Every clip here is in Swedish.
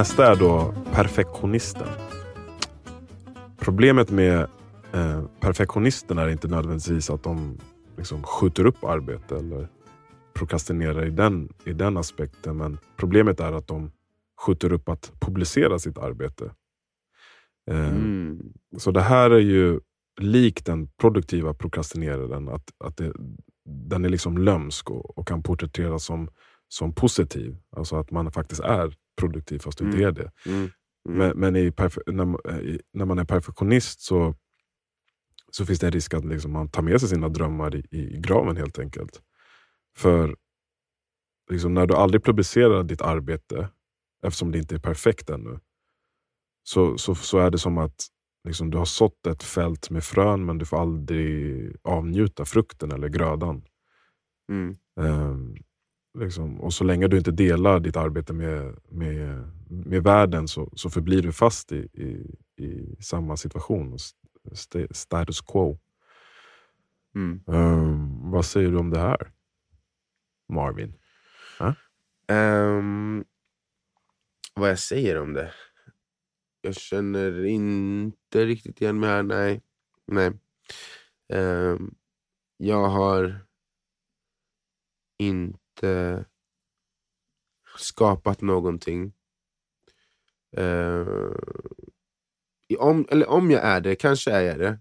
Nästa är då perfektionisten. Problemet med eh, perfektionisterna är inte nödvändigtvis att de liksom skjuter upp arbete eller prokrastinerar i den, i den aspekten. Men problemet är att de skjuter upp att publicera sitt arbete. Eh, Mm. Så det här är ju likt den produktiva prokrastineraren. Att, att det, den är liksom lömsk och, och kan porträtteras som, som positiv. Alltså att man faktiskt är produktiv fast du inte Mm. är det. Mm. Mm. Men, men i när, ma- i, när man är perfektionist så, så finns det en risk att liksom man tar med sig sina drömmar i, i graven helt enkelt. För liksom när du aldrig publicerar ditt arbete, eftersom det inte är perfekt ännu, så, så, så är det som att liksom, du har sått ett fält med frön men du får aldrig avnjuta frukten eller grödan. Mm. Ehm, liksom, och så länge du inte delar ditt arbete med, med, med världen så, så förblir du fast i, i, i samma situation. st- Status quo. Mm. Ehm, vad säger du om det här? Marvin? Ehm, vad jag säger om det? Jag känner inte riktigt igen mig här, nej. nej. Ehm, jag har inte skapat någonting. I- om, eller om jag är det, kanske är jag det.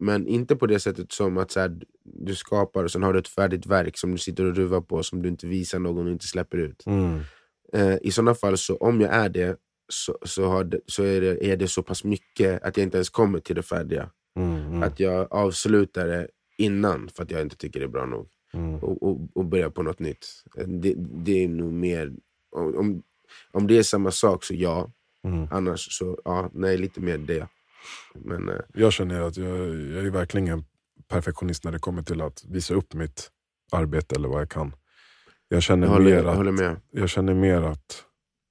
Men inte på det sättet som att så här, du skapar och sen har du ett färdigt verk som du sitter och ruvar på som du inte visar någon och inte släpper ut. Mm. Eh, I sådana fall, så om jag är det så, så, det, så är, det, är det så pass mycket att jag inte ens kommer till det färdiga. Mm, mm, Att jag avslutar det innan för att jag inte tycker det är bra nog. Mm. Och, och, och börjar på något nytt. Det, det är nog mer... Om, om, det är samma sak så ja. Mm. Annars så ja, nej, lite mer det. Men eh, Jag känner att jag, jag är verkligen en perfektionist när det kommer till att visa upp mitt arbete eller vad jag kan. Jag känner, jag, håller, mer, jag att, håller med. jag känner mer att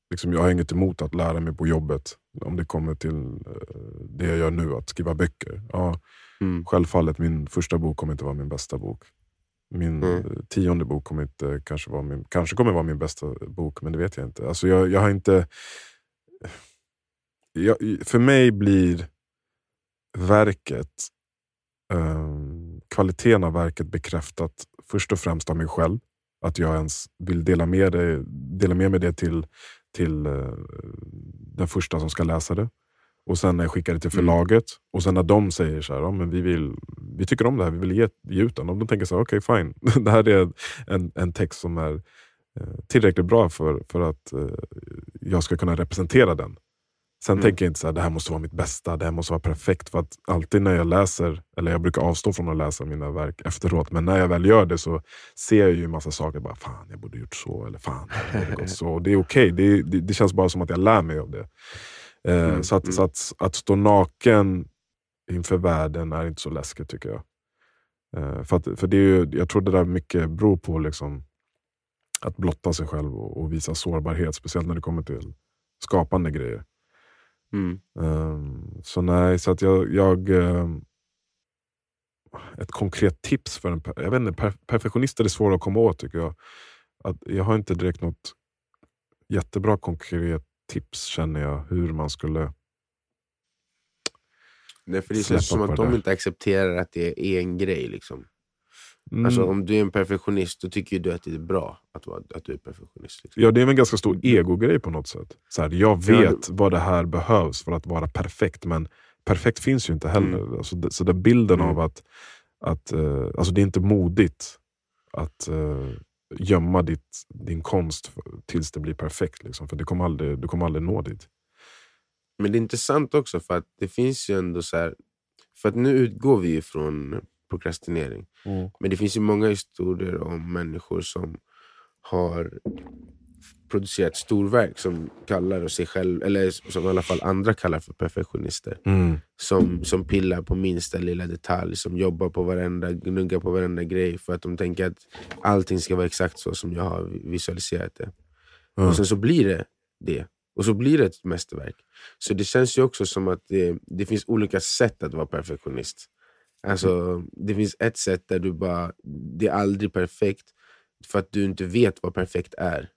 liksom, jag har inget emot att lära mig på jobbet. Om det kommer till eh, det jag gör nu, att skriva böcker. Ja, Mm. Självfallet, min första bok kommer inte vara min bästa bok. Min Mm. tionde bok kommer inte kanske vara min, kanske kommer vara min bästa bok, men det vet jag inte. Alltså jag, jag har inte... Jag, för mig blir verket, um, kvaliteten av verket bekräftat först och främst av mig själv. Att jag ens vill dela med, det, dela med mig det till, till eh, den första som ska läsa det. Och sen när jag skickar det till Mm. förlaget. Och sen när de säger så här, ja, men vi, vill, vi tycker om det här, vi vill ge, ge ut den. Och de tänker så här, okej fine. det här är en, en text som är eh, tillräckligt bra för, för att eh, jag ska kunna representera den. Sen Mm. tänker jag inte så här, det här måste vara mitt bästa, det här måste vara perfekt. För att alltid när jag läser, eller jag brukar avstå från att läsa mina verk efteråt, men när jag väl gör det så ser jag ju massa saker. Bara, fan, jag borde gjort så, eller fan, det gått så. Och det är okej, det, det, det känns bara som att jag lär mig av det. Eh, Mm, så att, mm. så att, att stå naken inför världen är inte så läskigt tycker jag. Eh, för att, för det är ju, jag tror det där mycket beror på liksom, att blotta sig själv och, och visa sårbarhet, speciellt när det kommer till skapande grejer. Mm. Ehm, så nej, så att jag... jag ehm, ett konkret tips för en jag vet inte, per, perfektionister är svåra att komma åt tycker jag. Att jag har inte direkt något jättebra konkret tips känner jag hur man skulle... Nej, för det känns som att de där. inte accepterar att det är en grej. Liksom. Mm, Alltså, om du är en perfektionist, då tycker ju du att det är bra att, vara, att du är perfektionist. Liksom. Ja, det är en ganska stor egogrej på något sätt. Så här, jag Ja, vet vad det här behövs för att vara perfekt, men perfekt finns ju inte heller. Mm. Alltså, så den bilden Mm. av att, att eh, alltså, det är inte modigt att eh, gömma ditt, din konst tills det blir perfekt. Liksom, för det kommer aldrig, du kommer aldrig nå dit. Men det är intressant också för att det finns ju ändå så här... För att nu utgår vi från prokrastinering. Men det finns ju många historier om människor som har producerat storverk som kallar sig själv, eller som i alla fall andra kallar för perfektionister. Mm. Som, som pillar på minsta lilla detalj, som jobbar på varenda, gnuggar på varenda grej för att de tänker att allting ska vara exakt så som jag har visualiserat det. Ja. Och sen så blir det det. Och så blir det ett mästerverk. Så det känns ju också som att det, det finns olika sätt att vara perfektionist. Alltså, det finns ett sätt där du bara, det är aldrig perfekt för att du inte vet vad perfekt är.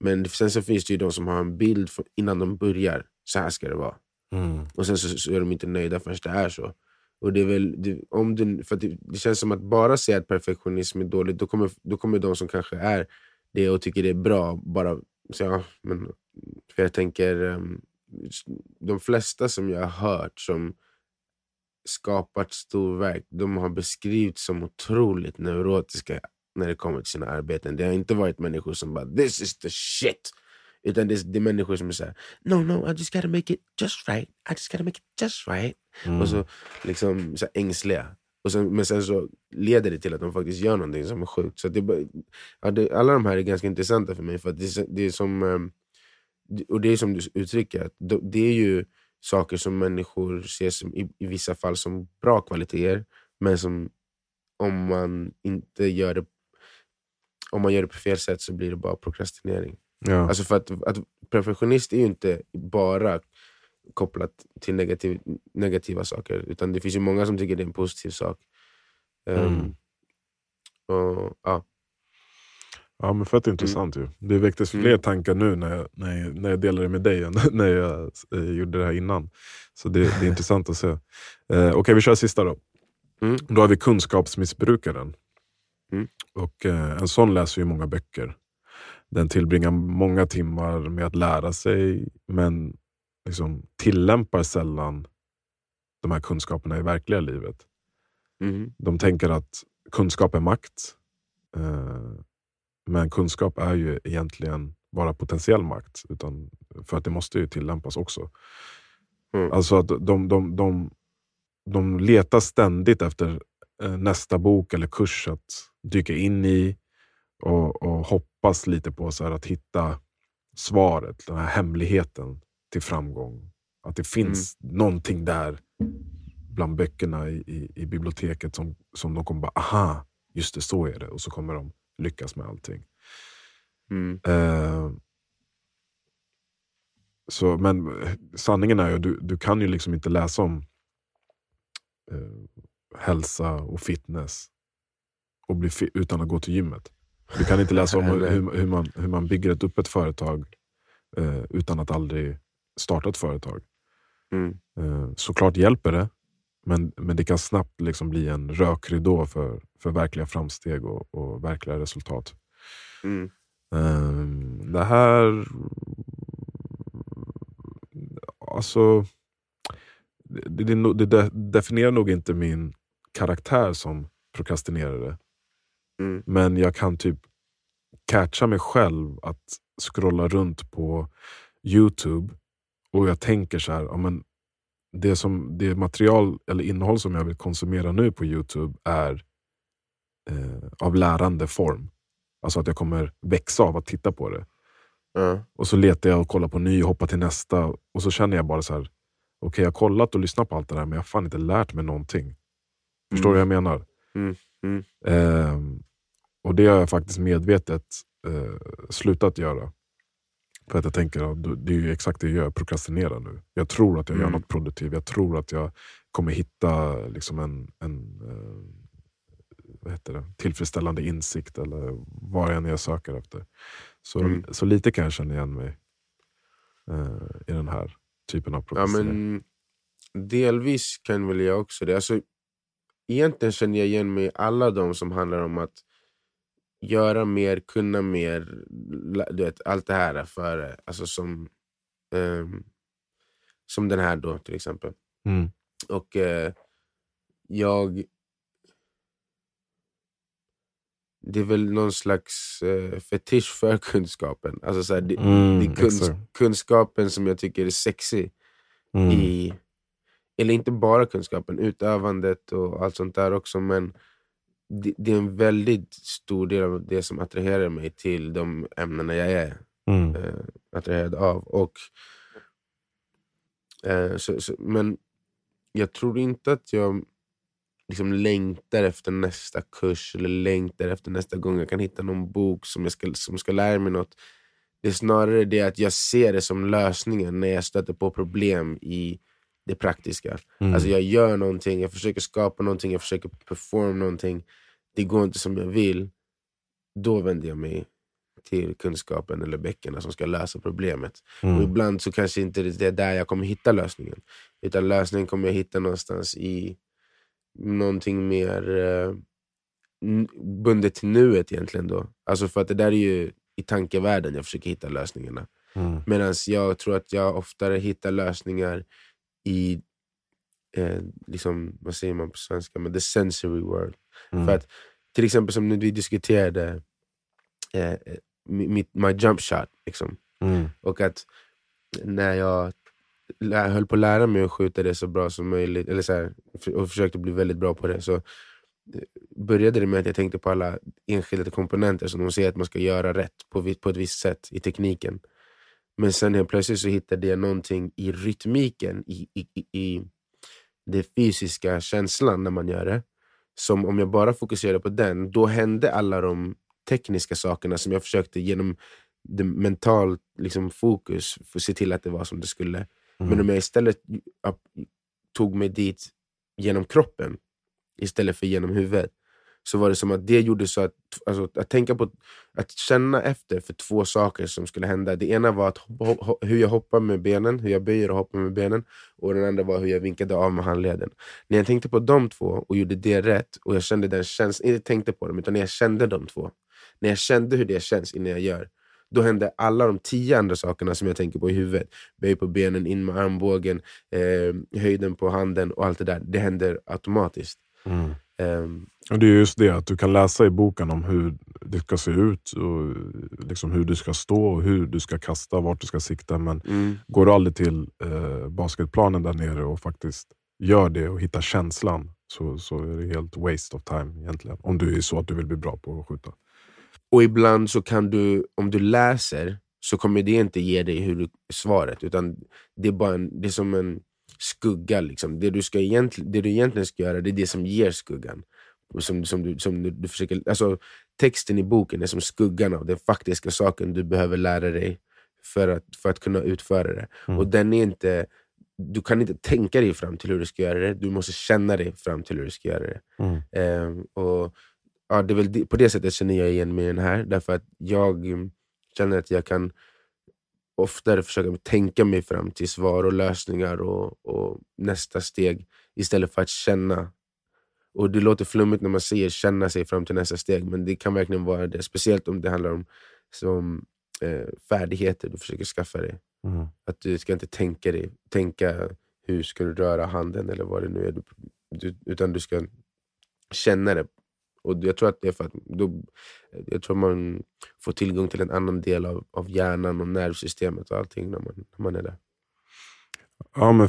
Men sen så finns det ju de som har en bild för, innan de börjar. Så här ska det vara. Mm. Och sen så, så är de inte nöjda förrän det är så. Och det, är väl, det, om du, för det, det känns som att bara säga att perfektionism är dåligt, då kommer, då kommer de som kanske är det och tycker det är bra bara säga ja, men För jag tänker, um, de flesta som jag har hört som skapat storverk, de har beskrivits som otroligt neurotiska när det kommer till sina arbeten. Det har inte varit människor som bara “this is the shit”. Utan det är, det är människor som är såhär “no, no, I just gotta make it just right. I just gotta make it just right”. Mm. Och så liksom så ängsliga. Och sen, men sen så leder det till att de faktiskt gör någonting som är sjukt. Så det, ja, det, alla de här är ganska intressanta för mig. För det, det är som ehm, och det är som du uttrycker, att det- det är ju saker som människor ser som, i, i vissa fall som bra kvaliteter, men som om man inte gör det om man gör det på fel sätt så blir det bara prokrastinering. Ja. Alltså för att, att perfektionist är ju inte bara kopplat till negativ, negativa saker, utan det finns ju många som tycker det är en positiv sak. Ehm, Mm. och, ja. Ja men fett intressant ju. Det väcktes fler Mm. tankar nu när jag, när, jag, när jag delade med dig än när jag eh, gjorde det här innan. Så det, det är intressant att se. Eh, Okej, vi kör sista då. Mm. Då har vi kunskapsmissbrukaren. Mm. Och eh, En sån läser ju många böcker. Den tillbringar många timmar med att lära sig men liksom tillämpar sällan de här kunskaperna i verkliga livet. Mhm. De tänker att kunskap är makt. Eh, men kunskap är ju egentligen bara potentiell makt. Utan, för att det måste ju tillämpas också. Mm. Alltså att de, de, de, de letar ständigt efter eh, nästa bok eller kurs att dyka in i. Och, och hoppas lite på så att hitta svaret, den här hemligheten till framgång. Att det finns någonting där bland böckerna i, i, i biblioteket som, som de kommer bara, aha, just det, så är det. Och så kommer de lyckas med allting. Mm. Eh, så, men eh, sanningen är ju, du, du kan ju liksom inte läsa om eh, hälsa och fitness och bli fi- utan att gå till gymmet. Du kan inte läsa om hur, hur, man, hur man bygger ett upp ett företag eh, utan att aldrig starta ett företag. Mm. Eh, såklart hjälper det, men, men det kan snabbt liksom bli en rökridå för, för verkliga framsteg och, och verkliga resultat. Mm. Ehm, det här... Alltså... Det, det, det, det definierar nog inte min karaktär som prokrastinerare. Mm. Men jag kan typ catcha mig själv att scrolla runt på Youtube och jag tänker så här, ja, men det, som, det material eller innehåll som jag vill konsumera nu på Youtube är eh, av lärande form. Alltså att jag kommer växa av att titta på det. Ja. Och så letar jag och kollar på ny och hoppar till nästa. Och så känner jag bara så här. Okej, jag har kollat och lyssnat på allt det där men jag har fan inte lärt mig någonting. Förstår du vad jag menar? Mm, mm. Och det har jag faktiskt medvetet eh, slutat göra. För att jag tänker att det är ju exakt det jag gör, jag prokrastinerar nu. Jag tror att jag gör Mm. något produktivt. Jag tror att jag kommer hitta liksom en, en eh, det? tillfredsställande insikt eller vad än jag söker efter. Så, Mm. så lite kan jag känna igen mig eh, i den här typen av Ja, prokrastinering. men delvis kan väl jag också det. Alltså, egentligen känner jag igen mig i alla de som handlar om att göra mer, kunna mer. Du vet, allt det här för, alltså som, ehm, som den här då till exempel. Mm. Och eh, jag... Det är väl någon slags eh, fetisch för kunskapen. Alltså så här, det, Mm, det är kuns, exakt. kunskapen som jag tycker är sexy. Mm. i, eller inte bara kunskapen, utövandet och allt sånt där också. Men det, det är en väldigt stor del av det som attraherar mig till de ämnena jag är Mm. eh, attraherad av. Och, eh, så, så, men jag tror inte att jag liksom längtar efter nästa kurs eller längtar efter nästa gång jag kan hitta någon bok som, jag ska, som ska lära mig något. Det är snarare det att jag ser det som lösningen när jag stöter på problem i det praktiska. Mm. Alltså jag gör någonting, jag försöker skapa någonting, jag försöker performa någonting. Det går inte som jag vill. Då vänder jag mig till kunskapen eller böckerna som ska lösa problemet. Mm. Och ibland så kanske inte det är där jag kommer hitta lösningen. Utan lösningen kommer jag hitta någonstans i någonting mer eh, bundet till nuet egentligen. då. Alltså för att det där är ju i tankevärlden jag försöker hitta lösningarna. Mm. Medan jag tror att jag oftare hittar lösningar i, eh, liksom, vad säger man på svenska, men the sensory world. Mm. För att, till exempel som när vi diskuterade eh, mitt, my jump shot. Liksom. Mm. Och att när jag höll på att lära mig att skjuta det så bra som möjligt, eller så här, och försökte bli väldigt bra på det, så eh, började det med att jag tänkte på alla enskilda komponenter som de säger att man ska göra rätt på, på ett visst sätt i tekniken. Men sen helt plötsligt så hittade jag någonting i rytmiken, i, i, i, i den fysiska känslan när man gör det. Som om jag bara fokuserade på den, då hände alla de tekniska sakerna som jag försökte genom det mental liksom, fokus få se till att det var som det skulle. Men om jag istället tog mig dit genom kroppen istället för genom huvudet så var det som att det gjorde så att, alltså, att tänka på att känna efter för två saker som skulle hända. Det ena var att hoppa, hur jag hoppar med benen, hur jag böjer och hoppar med benen. Och den andra var hur jag vinkade av med handleden. När jag tänkte på de två och gjorde det rätt, och jag kände den känslan, inte tänkte på dem, utan när jag kände de två. När jag kände hur det känns innan jag gör, då hände alla de tio andra sakerna som jag tänker på i huvudet. Böj på benen, in med armbågen, eh, höjden på handen och allt det där. Det händer automatiskt. Mm. Ehm, Och det är just det, att du kan läsa i boken om hur det ska se ut, och liksom hur du ska stå, och hur du ska kasta, vart du ska sikta. Men mm. går du aldrig till eh, basketplanen där nere och faktiskt gör det och hittar känslan, så, så är det helt waste of time egentligen. Om du är så att du vill bli bra på att skjuta. Och ibland så kan du, om du läser, så kommer det inte ge dig hur du, svaret. Utan det är, bara en, det är som en skugga. Liksom. Det, du ska egentligen, det du egentligen ska göra, det är det som ger skuggan. Som, som du, som du, du försöker, alltså, texten i boken är som skuggan av den faktiska saken du behöver lära dig för att, för att kunna utföra det. Mm. Och den är inte, du kan inte tänka dig fram till hur du ska göra det, du måste känna dig fram till hur du ska göra det. Mm. Ehm, och ja, det är väl På det sättet känner jag igen mig i den här, därför att jag mm, känner att jag kan oftare försöka tänka mig fram till svar och lösningar och, och nästa steg istället för att känna. Och Det låter flummigt när man säger känna sig fram till nästa steg, men det kan verkligen vara det. Speciellt om det handlar om som, eh, färdigheter du försöker skaffa dig. Mm. Att du ska inte tänka dig, tänka hur ska du röra handen eller vad det nu är. Du, du, utan du ska känna det. Och jag tror att det är för att då, jag tror man får tillgång till en annan del av, av hjärnan och nervsystemet och allting när man, när man är där. Ja, men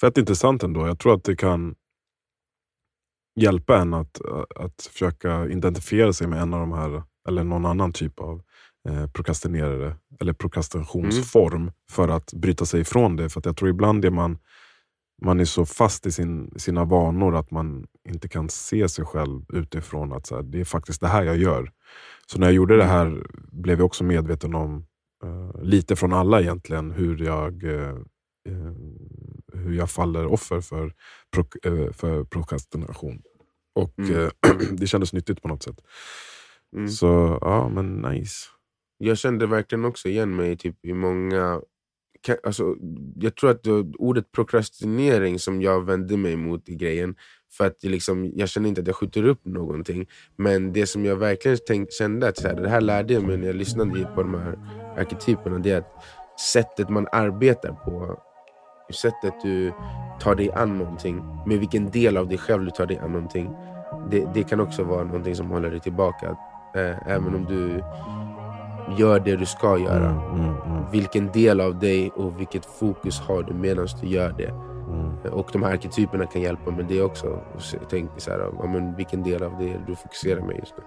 fett intressant ändå. Jag tror att det kan hjälpa en att, att försöka identifiera sig med en av de här, eller någon annan typ av eh, prokrastinerare, eller prokrastinationsform, för att bryta sig ifrån det. För jag tror ibland är man, man är så fast i sin, sina vanor att man inte kan se sig själv utifrån att så här, det är faktiskt det här jag gör. Så när jag gjorde det här blev jag också medveten om, eh, lite från alla egentligen, hur jag eh, eh, hur jag faller offer för, prok eh, för prokrastination. Och Mm. eh, det kändes nyttigt på något sätt. Mm. Så ja, men nice. Jag kände verkligen också igen mig typ, i många... Alltså, jag tror att det ordet prokrastinering som jag vände mig mot i grejen. För att liksom, jag känner inte att jag skjuter upp någonting. Men det som jag verkligen tänk, kände, att så här, det här lärde jag mig när jag lyssnade på de här arketyperna. Det är att sättet man arbetar på, sättet du tar dig an någonting, med vilken del av dig själv du tar dig an någonting. Det, det kan också vara någonting som håller dig tillbaka. Eh, även om du gör det du ska göra. Mm, mm, mm, Vilken del av dig och vilket fokus har du medan du gör det? mm. Och de här arketyperna kan hjälpa med det också. Tänk så här, ja, men vilken del av det du fokuserar med just nu?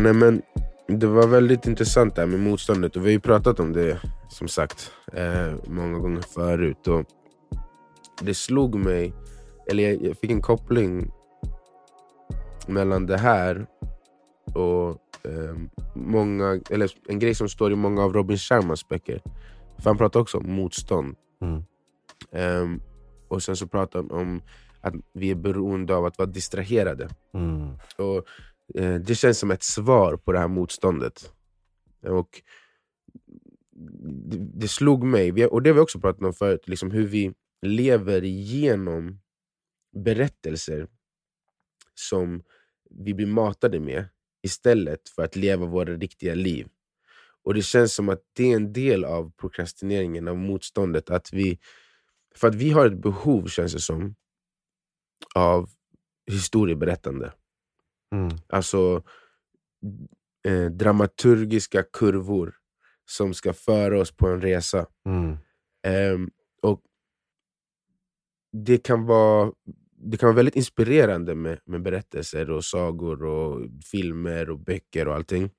Nej, men det var väldigt intressant det här med motståndet och vi har ju pratat om det som sagt eh, många gånger förut. Och det slog mig, eller jag, jag fick en koppling mellan det här Och eh, många, eller En grej som står i många av Robin Sharmas böcker, för han pratar också om motstånd. Mm. Ehm, och sen så pratar han om att vi är beroende av att vara distraherade. Mm. Och Eh, det känns som ett svar på det här motståndet. Och det, det slog mig, och det har vi också pratat om förut, liksom hur vi lever igenom berättelser som vi blir matade med istället för att leva våra riktiga liv. Och det känns som att det är en del av prokrastineringen, av motståndet. Att vi, för att vi har ett behov, känns det som, av historieberättande. Mm. Alltså eh, dramaturgiska kurvor som ska föra oss på en resa. Mm. Ehm, och det kan vara det kan vara väldigt inspirerande med, med berättelser, och sagor, och filmer och böcker och allting.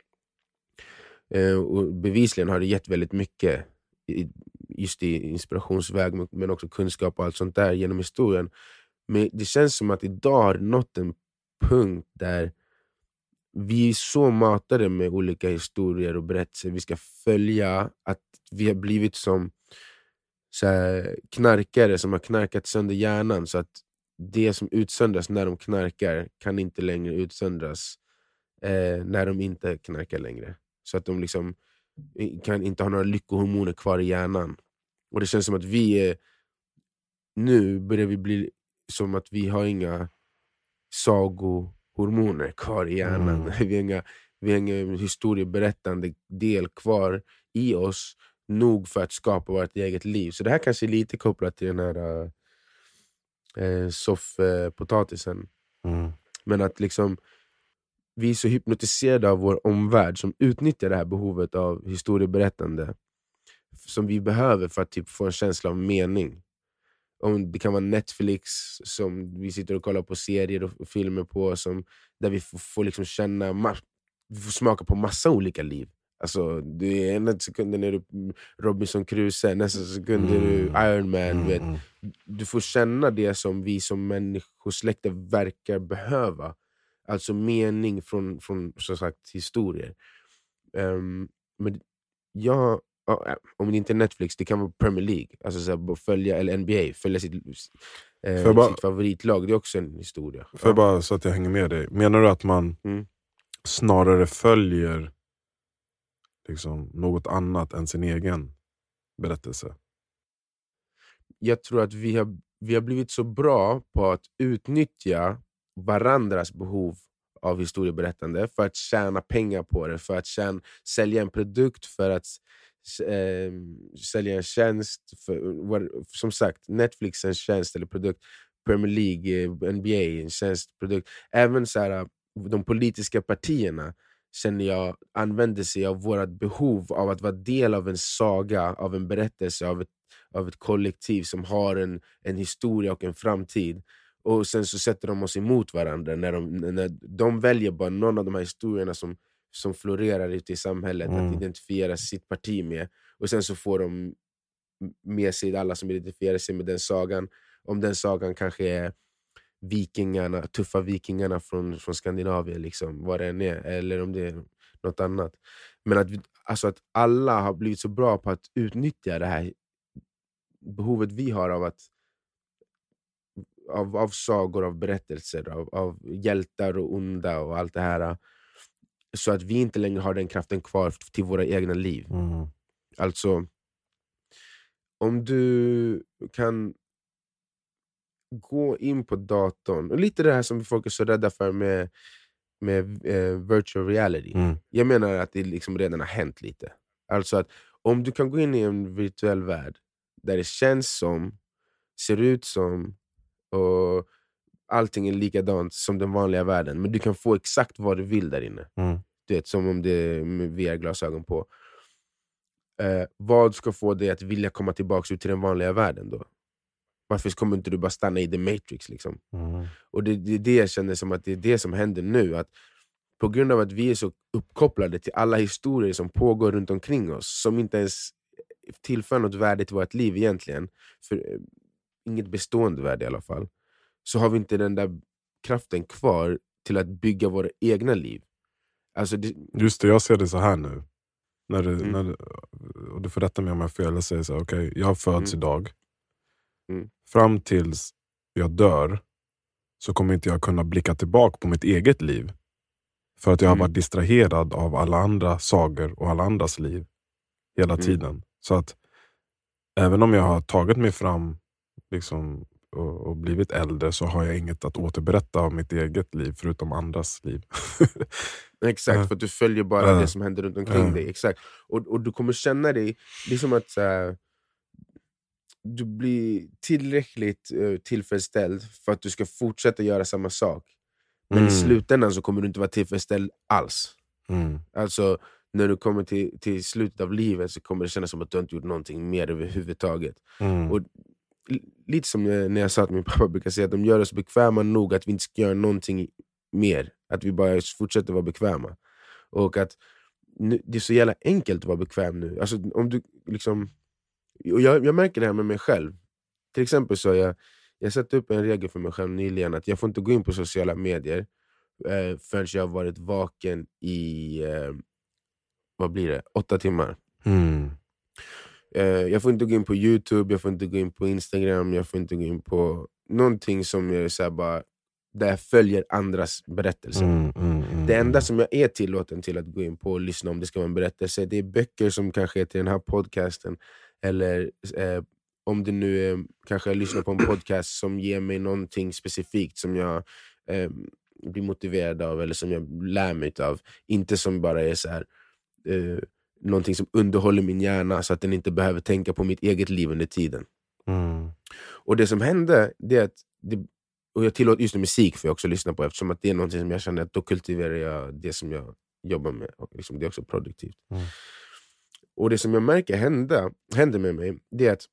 Eh, och bevisligen har det gett väldigt mycket, i, just i inspirationsväg, men- också kunskap och allt sånt där genom historien. Men det känns som att idag har nått en punkt där vi är så matade med olika historier och berättelser vi ska följa, att vi har blivit som så här, knarkare som har knarkat sönder hjärnan. Så att det som utsöndras när de knarkar kan inte längre utsöndras eh, när de inte knarkar längre. Så att de liksom kan inte ha några lyckohormoner kvar i hjärnan. Och det känns som att vi är... Nu börjar vi bli som att vi har inga sagohormoner kvar i hjärnan. Mm. Vi har inga, vi har ingen historieberättande del kvar i oss nog för att skapa vårt eget liv. Så det här kanske är lite kopplat till den här eh, soffpotatisen. Mm. Men att liksom vi är så hypnotiserade av vår omvärld som utnyttjar det här behovet av historieberättande som vi behöver för att typ få en känsla av mening. Om det kan vara Netflix som vi sitter och kollar på serier och filmer på, som, där vi får, får liksom känna vi får smaka på massa olika liv. Alltså, är ena sekunden är du Robinson Crusoe, nästa sekund är du Mm. Iron Man. Du vet Mm. du får känna det som vi som människosläkte verkar behöva. Alltså mening från, från som sagt, historier. Ehm, men jag, ja, om det inte är Netflix, det kan vara Premier League. Alltså så här, följa, eller NBA, följa sitt, eh, bara- sitt favoritlag. Det är också en historia. För bara så att jag hänger med dig, menar du att man Mm. snarare följer liksom, något annat än sin egen berättelse? jag tror att vi har, vi har blivit så bra på att utnyttja varandras behov av historieberättande för att tjäna pengar på det, för att tjäna, sälja en produkt, för att eh, sälja en tjänst. För, vad- som sagt, Netflix är en tjänst eller produkt, Premier League, eh, NBA NBA en tjänst, produkt. Även så här, de politiska partierna känner jag använder sig av vårt behov av att vara del av en saga, av en berättelse, av ett av ett kollektiv som har en, en historia och en framtid. Och sen så sätter de oss emot varandra när de, när de väljer bara någon av de här historierna som, som florerar ute i samhället Mm. att identifiera sitt parti med. Och sen så får de med sig alla som identifierar sig med den sagan. Om den sagan kanske är vikingarna, tuffa vikingarna från, från Skandinavien, liksom, vad det än är, eller om det är något annat. Men att, alltså att alla har blivit så bra på att utnyttja det här behovet vi har av att av, av sagor, av berättelser, av, av hjältar och onda och allt det här. Så att vi inte längre har den kraften kvar till våra egna liv. Mm. Alltså, om du kan gå in på datorn, och lite det här som folk är så rädda för med, med eh, virtual reality. Mm. Jag menar att det liksom redan har hänt lite. Alltså att om du kan gå in i en virtuell värld där det känns som, ser ut som och allting är likadant som den vanliga världen, men du kan få exakt vad du vill där inne. Mm. Du vet, som om det är VR-glasögon på. Eh, vad ska få dig att vilja komma tillbaka ut till den vanliga världen då? Varför kommer inte du bara stanna i the matrix? Liksom? Mm. Och det, det är det jag känner som att det är det som händer nu. Att på grund av att vi är så uppkopplade till alla historier som pågår runt omkring oss, som inte ens tillför något värde till vårt liv egentligen, för eh, inget bestående värde i alla fall, så har vi inte den där kraften kvar till att bygga våra egna liv. Alltså, det, Just det, jag ser det så här nu. När du, Mm. när du, och du får rätta mig om jag har fel. Jag säger så här, okej, jag föds Mm. idag. Mm. Fram tills jag dör så kommer inte jag kunna blicka tillbaka på mitt eget liv. För att jag har Mm. varit distraherad av alla andra sagor och alla andras liv. Hela Mm. tiden. Så att även om jag har tagit mig fram liksom, och, och blivit äldre så har jag inget att återberätta av mitt eget liv förutom andras liv. Exakt, Ja. för att du följer bara Ja. det som händer runt omkring Ja. dig. Exakt. Och, och du kommer känna dig, det är som att här, du blir tillräckligt eh, tillfredsställd för att du ska fortsätta göra samma sak. Men Mm. i slutändan så kommer du inte vara tillfredsställd alls. Mm. Alltså när du kommer till, till slutet av livet så kommer det kännas som att du inte gjort någonting mer överhuvudtaget. Mm. Och Lite som eh, när jag sa att min pappa brukar säga att de gör oss bekväma nog att vi inte ska göra någonting mer. Att vi bara fortsätter vara bekväma. Och att nu, det är så jävla enkelt att vara bekväm nu. Alltså, om du liksom, och jag, jag märker det här med mig själv. Till exempel så har jag, jag satte upp en regel för mig själv nyligen att jag får inte gå in på sociala medier eh, förrän jag har varit vaken i eh, vad blir det? åtta timmar. Mm. Eh, jag får inte gå in på Youtube, jag får inte gå in på Instagram, jag får inte gå in på någonting som är så bara, där jag följer andras berättelser. Mm, mm, mm, Det enda mm. som jag är tillåten till att gå in på och lyssna om det ska vara en berättelse, det är böcker som kanske är till den här podcasten. Eller eh, om det nu är, kanske jag lyssnar på en podcast som ger mig någonting specifikt som jag eh, blir motiverad av eller som jag lär mig av. Inte som bara är så här, eh, någonting som underhåller min hjärna så att den inte behöver tänka på mitt eget liv under tiden. Mm. Och det som hände, det är att det, och jag tillåter just musik för jag också lyssna på eftersom att det är något som jag känner att då kultiverar jag det som jag jobbar med. Och liksom det är också produktivt. Mm. Och det som jag märker hända, händer med mig, det är att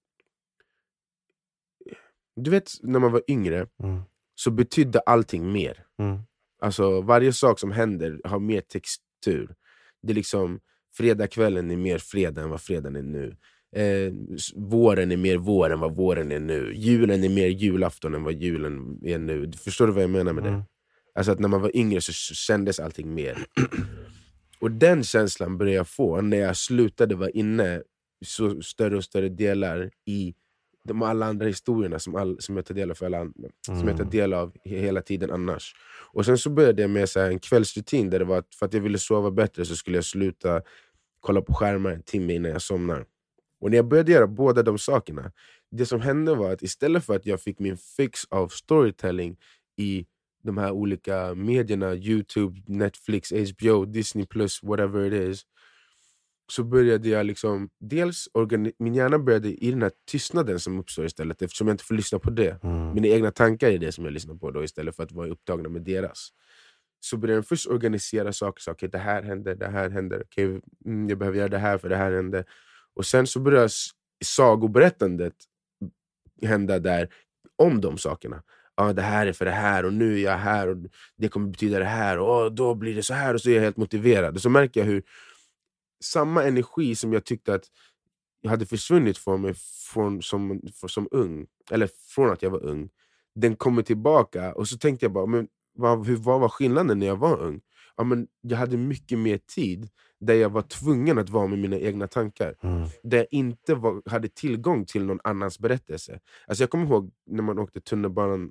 du vet när man var yngre Mm. så betydde allting mer. Mm. Alltså varje sak som händer har mer textur. Det är liksom Fredagskvällen är mer fredag än vad fredagen är nu. Eh, våren är mer vår än vad våren är nu. Julen är mer julafton än vad julen är nu. Förstår du vad jag menar med det? Mm. Alltså att när man var yngre så kändes allting mer. Och den känslan började jag få när jag slutade vara inne så större och större delar i de alla andra historierna som, all, som jag tar del av för alla andra, som jag tar Mm. del av he- hela tiden annars. Och sen så började jag med så en kvällsrutin där det var att för att jag ville sova bättre så skulle jag sluta kolla på skärmar en timme innan jag somnar. Och när jag började göra båda de sakerna, det som hände var att istället för att jag fick min fix av storytelling i de här olika medierna, Youtube, Netflix, HBO, Disney+, whatever it is, så började jag liksom, dels min hjärna började i den här tystnaden som uppstår istället, eftersom jag inte får lyssna på det. Mm. Mina egna tankar är det som jag lyssnar på då istället för att vara upptagna med deras. Så börjar den först organisera saker, så, okay, det här händer, det här händer, okay, mm, jag behöver göra det här för det här hände. Och sen så börjar sagoberättandet hända där om de sakerna. Ah, det här är för det här och nu är jag här och det kommer betyda det här och då blir det så här och så är jag helt motiverad. Och så märker jag hur samma energi som jag tyckte att jag hade försvunnit från mig från, som, som ung, eller från att jag var ung, den kommer tillbaka. Och så tänkte jag bara, men vad, vad var skillnaden när jag var ung? Ja, men jag hade mycket mer tid där jag var tvungen att vara med mina egna tankar. Mm. Där jag inte var, hade tillgång till någon annans berättelse. Alltså jag kommer ihåg när man åkte tunnelbanan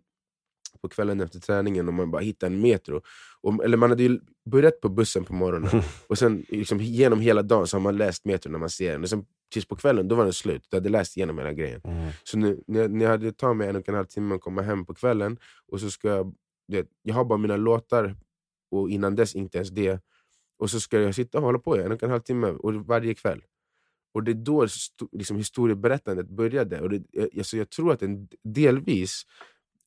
på kvällen efter träningen och man bara hittade en metro. Och, eller man hade ju börjat på bussen på morgonen och sen liksom, genom hela dagen så har man läst metro när man ser den. Och sen tills på kvällen då var den slut, jag hade läst igenom hela grejen. Mm. Så nu, när, jag, när jag hade tagit mig en och en halv timme att komma hem på kvällen, och så ska jag, vet, jag har bara mina låtar, och innan dess inte ens det. Och så ska jag sitta och hålla på i en och en halv timme och varje kväll. Och det är då liksom, historieberättandet började. Och det, jag, alltså, jag tror att en, delvis,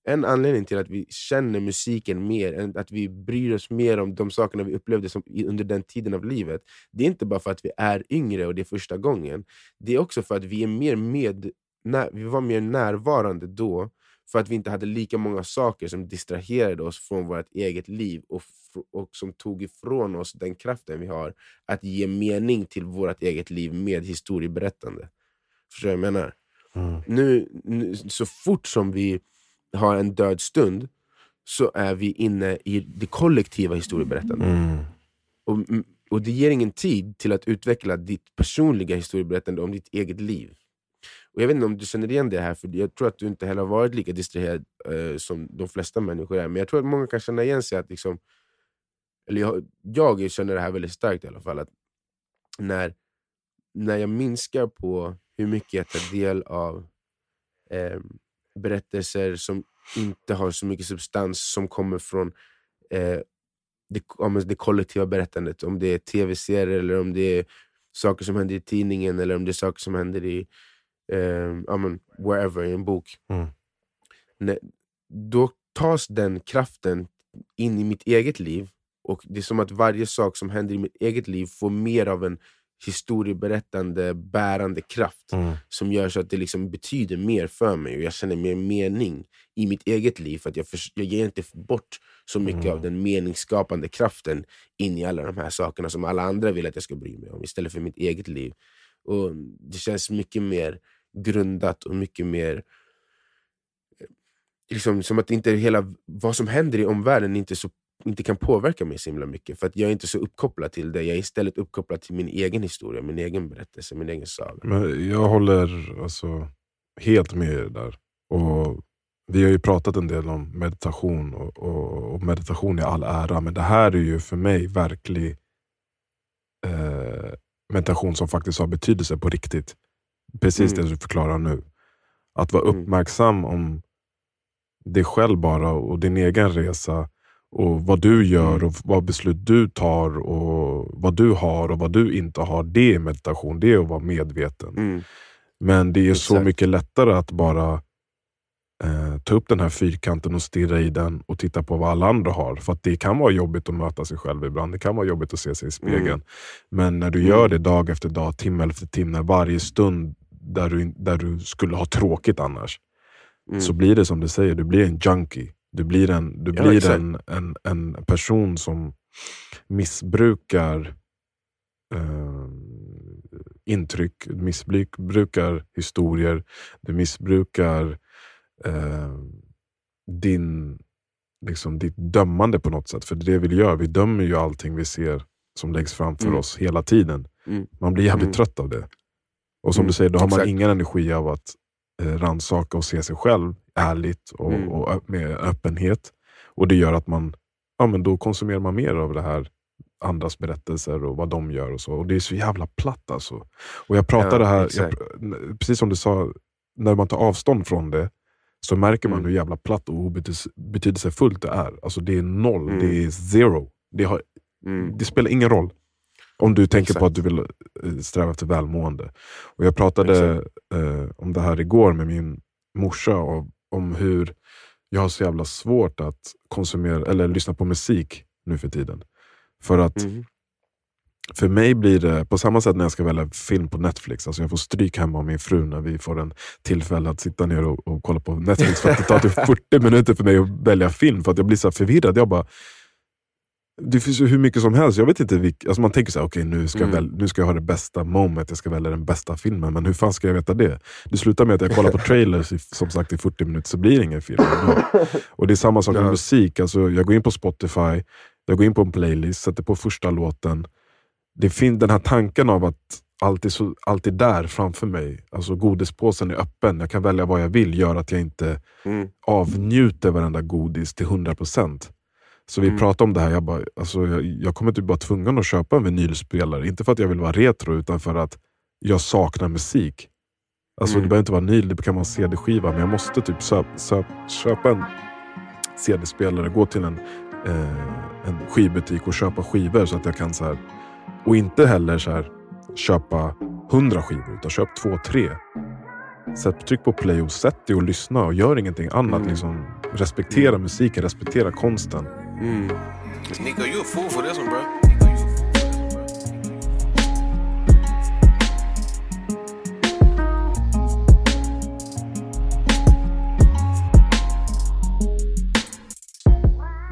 en anledning till att vi känner musiken mer, att vi bryr oss mer om de sakerna vi upplevde som, under den tiden av livet, det är inte bara för att vi är yngre och det är första gången. Det är också för att vi är mer med, när, vi var mer närvarande då, för att vi inte hade lika många saker som distraherade oss från vårt eget liv och, och som tog ifrån oss den kraften vi har att ge mening till vårt eget liv med historieberättande. Förstår du vad jag menar? Mm. Nu, nu, så fort som vi har en död stund så är vi inne i det kollektiva historieberättandet. Mm. Och, och det ger ingen tid till att utveckla ditt personliga historieberättande om ditt eget liv. Och Jag vet inte om du känner igen det här, för jag tror att du inte heller har varit lika distraherad eh, som de flesta människor är. Men jag tror att många kan känna igen sig att liksom, eller jag, jag känner det här väldigt starkt i alla fall, att när, när jag minskar på hur mycket jag tar del av eh, berättelser som inte har så mycket substans, som kommer från eh, det, om det kollektiva berättandet. Om det är tv-serier, eller om det är saker som händer i tidningen, eller om det är saker som händer i eh, men, wherever, i en bok. Mm. När, då tas den kraften in i mitt eget liv och det är som att varje sak som händer i mitt eget liv får mer av en historieberättande, bärande kraft Mm. som gör så att det liksom betyder mer för mig och jag känner mer mening i mitt eget liv. För att jag, förs- jag ger inte bort så mycket Mm. av den meningsskapande kraften in i alla de här sakerna som alla andra vill att jag ska bry mig om istället för mitt eget liv. Och Det känns mycket mer grundat och mycket mer eh, liksom, som att inte hela, vad som händer i omvärlden inte, så, inte kan påverka mig så himla mycket. För att jag är inte så uppkopplad till det. Jag är istället uppkopplad till min egen historia, min egen berättelse, min egen saga. Men jag håller alltså helt med er där. Och vi har ju pratat en del om meditation och, och, och meditation i all ära, men det här är ju för mig verklig eh, meditation som faktiskt har betydelse på riktigt. Precis Mm. det du förklarar nu. Att vara Mm. uppmärksam om dig själv bara och din egen resa och vad du gör Mm. och vad beslut du tar och vad du har och vad du inte har. Det är meditation, det är att vara medveten. Mm. Men det är så Exakt. mycket lättare att bara eh, ta upp den här fyrkanten och stirra i den och titta på vad alla andra har. För att det kan vara jobbigt att möta sig själv ibland. Det kan vara jobbigt att se sig i spegeln. Mm. Men när du gör det dag efter dag, timme efter timme, varje stund där du, där du skulle ha tråkigt annars. Mm. Så blir det som du säger, du blir en junkie. Du blir en, du Ja, blir exakt. en, en, en person som missbrukar eh, intryck, missbrukar historier, du missbrukar eh, din, liksom, ditt dömande på något sätt. För det vi gör, vi dömer ju allting vi ser som läggs framför Mm. oss hela tiden. Mm. Man blir jävligt Mm. trött av det. Och som Mm, du säger, då har man exakt. ingen energi av att eh, rannsaka och se sig själv ärligt och, Mm. och med öppenhet. Och det gör att man, ja, men då konsumerar man mer av det här andras berättelser och vad de gör. och så. Och Det är så jävla platt alltså. Och jag pratade Ja, här, jag, precis som du sa, när man tar avstånd från det så märker man Mm. hur jävla platt och obetydelse- betydelsefullt det är. Alltså det är noll, Mm. det är zero. Det, har, Mm. det spelar ingen roll. Om du tänker på Exakt. att du vill eh, sträva efter välmående. Och jag pratade eh, om det här igår med min morsa, och, om hur jag har så jävla svårt att konsumera eller lyssna på musik nu för tiden. För att Mm. För mig blir det på samma sätt när jag ska välja film på Netflix. Alltså jag får stryk hemma av min fru när vi får en tillfälle att sitta ner och, och kolla på Netflix. För att det tar typ 40 minuter för mig att välja film. För att jag blir så förvirrad. Jag bara, det finns ju hur mycket som helst. Jag vet inte vilk, alltså Man tänker så här, okej nu, ska jag Mm. väl, nu ska jag ha det bästa moment, jag ska välja den bästa filmen. Men hur fan ska jag veta det? Det slutar med att jag kollar på trailers i, som sagt i 40 minuter, så blir det ingen film. ändå. Och Det är samma sak med Ja. musik. Alltså, jag går in på Spotify, jag går in på en playlist, sätter på första låten. Det finns den här tanken av att allt är, så, allt är där framför mig. Alltså Godispåsen är öppen, jag kan välja vad jag vill, gör att jag inte Mm. avnjuter varenda godis till 100%. Så vi Mm. pratade om det här, jag, bara, alltså, jag, jag kommer typ vara tvungen att köpa en vinylspelare. Inte för att jag vill vara retro, utan för att jag saknar musik. Alltså Mm. Det behöver inte vara vinyl, det kan vara en CD-skiva. Men jag måste typ söp, söp, köpa en CD-spelare, gå till en, eh, en skivbutik och köpa skivor. så att jag kan så här, Och inte heller så här, köpa 100 skivor, utan köp två, tre. Sätt, tryck på play och sätt dig och lyssna och gör ingenting annat. Mm. Liksom, respektera musiken, respektera konsten. Mm. Nico, you a fool for this one, bro.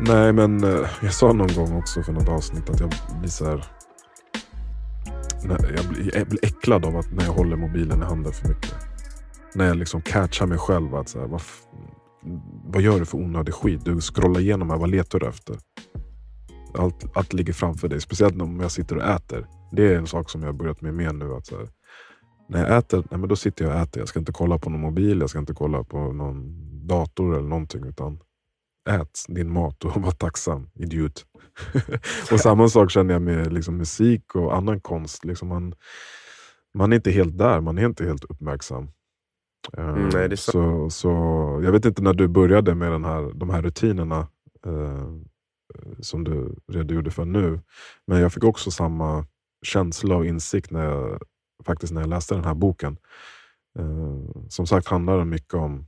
Nej men eh, jag sa någon gång också för något avsnitt att jag blir så här. Jag blir, jag blir äcklad av att när jag håller mobilen i handen för mycket. När jag liksom catchar mig själv. att så här, vad, vad gör du för onödig skit? Du scrollar igenom här, vad letar du efter? allt, allt ligger framför dig. Speciellt om jag sitter och äter. Det är en sak som jag har börjat med mer nu. Att så här, när jag äter, nej men då sitter jag och äter. Jag ska inte kolla på någon mobil, jag ska inte kolla på någon dator eller någonting. Utan ät din mat och var tacksam, idiot. och samma sak känner jag med liksom, musik och annan konst. Liksom man, man är inte helt där, man är inte helt uppmärksam. Mm, nej, det är så. så, så jag vet inte när du började med den här, de här rutinerna eh, som du redogjorde för nu. Men jag fick också samma känsla och insikt när jag, faktiskt när jag läste den här boken. Eh, som sagt handlar den mycket om